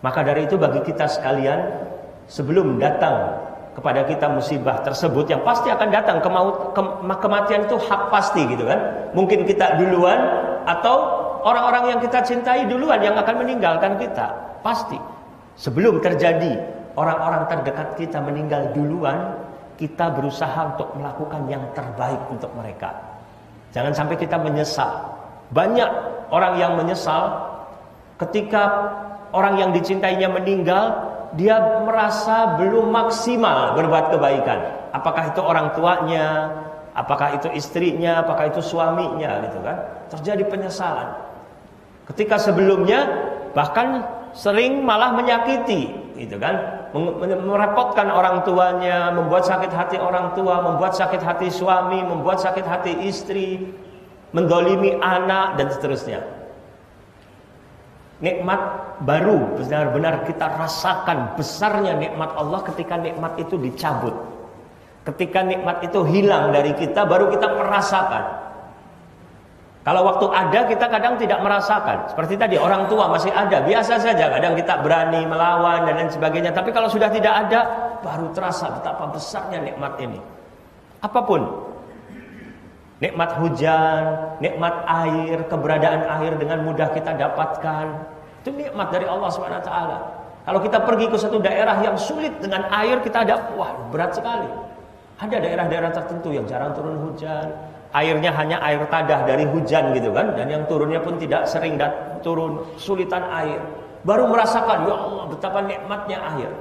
Maka dari itu bagi kita sekalian sebelum datang kepada kita musibah tersebut yang pasti akan datang kemaut, ke, kematian itu hak pasti gitu kan. Mungkin kita duluan atau orang-orang yang kita cintai duluan yang akan meninggalkan kita. Pasti. Sebelum terjadi orang-orang terdekat kita meninggal duluan, kita berusaha untuk melakukan yang terbaik untuk mereka. Jangan sampai kita menyesal. Banyak orang yang menyesal ketika orang yang dicintainya meninggal, dia merasa belum maksimal berbuat kebaikan. Apakah itu orang tuanya, apakah itu istrinya, apakah itu suaminya gitu kan. Terjadi penyesalan. Ketika sebelumnya bahkan sering malah menyakiti gitu kan. Merepotkan orang tuanya, membuat sakit hati orang tua, membuat sakit hati suami, membuat sakit hati istri, mendolimi anak dan seterusnya nikmat baru benar-benar kita rasakan besarnya nikmat Allah ketika nikmat itu dicabut. Ketika nikmat itu hilang dari kita baru kita merasakan. Kalau waktu ada kita kadang tidak merasakan. Seperti tadi orang tua masih ada, biasa saja kadang kita berani melawan dan lain sebagainya. Tapi kalau sudah tidak ada baru terasa betapa besarnya nikmat ini. Apa pun Nikmat hujan, nikmat air, keberadaan air dengan mudah kita dapatkan. Itu nikmat dari Allah SWT. Kalau kita pergi ke satu daerah yang sulit dengan air, kita ada, wah berat sekali. Ada daerah-daerah tertentu yang jarang turun hujan. Airnya hanya air tadah dari hujan gitu kan. Dan yang turunnya pun tidak sering dan turun sulitan air. Baru merasakan, ya Allah betapa nikmatnya air.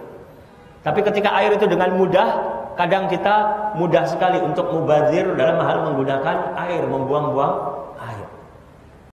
Tapi ketika air itu dengan mudah, kadang kita mudah sekali untuk mubazir dalam hal menggunakan air, membuang-buang